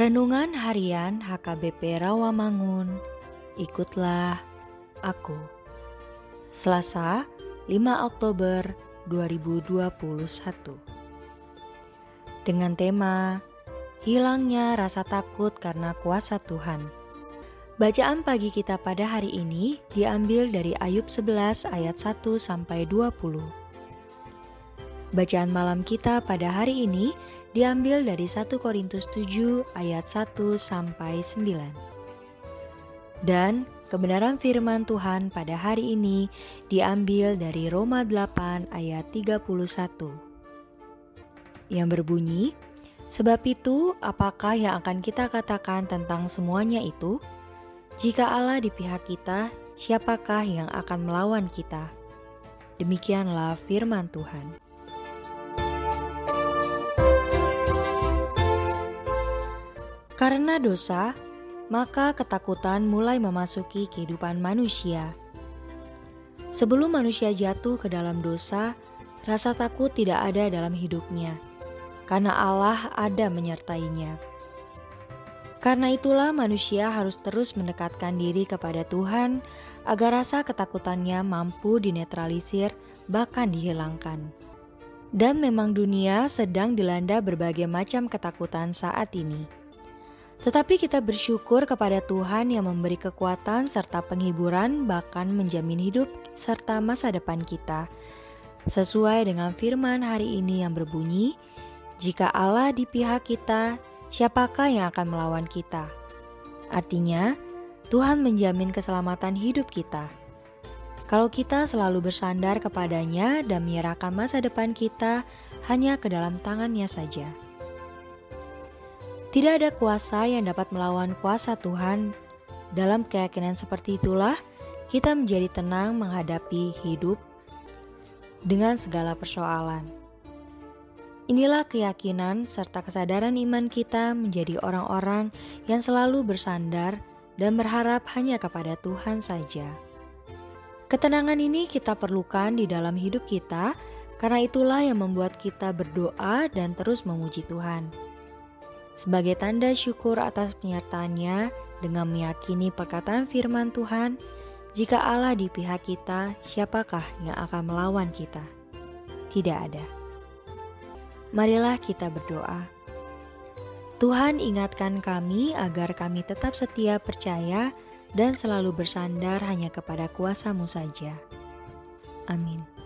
Renungan Harian HKBP Rawamangun. Ikutlah aku. Selasa, 5 Oktober 2021. Dengan tema Hilangnya rasa takut karena kuasa Tuhan. Bacaan pagi kita pada hari ini diambil dari Ayub 11 ayat 1 sampai 20. Bacaan malam kita pada hari ini diambil dari 1 Korintus 7 ayat 1 sampai 9. Dan kebenaran firman Tuhan pada hari ini diambil dari Roma 8 ayat 31. Yang berbunyi, Sebab itu, apakah yang akan kita katakan tentang semuanya itu? Jika Allah di pihak kita, siapakah yang akan melawan kita? Demikianlah firman Tuhan. Karena dosa, maka ketakutan mulai memasuki kehidupan manusia. Sebelum manusia jatuh ke dalam dosa, rasa takut tidak ada dalam hidupnya, karena Allah ada menyertainya. Karena itulah manusia harus terus mendekatkan diri kepada Tuhan agar rasa ketakutannya mampu dinetralisir bahkan dihilangkan. Dan memang dunia sedang dilanda berbagai macam ketakutan saat ini. Tetapi kita bersyukur kepada Tuhan yang memberi kekuatan serta penghiburan, bahkan menjamin hidup serta masa depan kita. Sesuai dengan firman hari ini yang berbunyi, "Jika Allah di pihak kita, siapakah yang akan melawan kita?" Artinya, Tuhan menjamin keselamatan hidup kita. Kalau kita selalu bersandar kepadanya dan menyerahkan masa depan kita hanya ke dalam tangannya saja. Tidak ada kuasa yang dapat melawan kuasa Tuhan. Dalam keyakinan seperti itulah, kita menjadi tenang menghadapi hidup dengan segala persoalan. Inilah keyakinan serta kesadaran iman kita menjadi orang-orang yang selalu bersandar dan berharap hanya kepada Tuhan saja. Ketenangan ini kita perlukan di dalam hidup kita, karena itulah yang membuat kita berdoa dan terus memuji Tuhan. Sebagai tanda syukur atas penyertaannya dengan meyakini perkataan firman Tuhan, jika Allah di pihak kita, siapakah yang akan melawan kita? Tidak ada. Marilah kita berdoa. Tuhan ingatkan kami agar kami tetap setia percaya dan selalu bersandar hanya kepada kuasamu saja. Amin.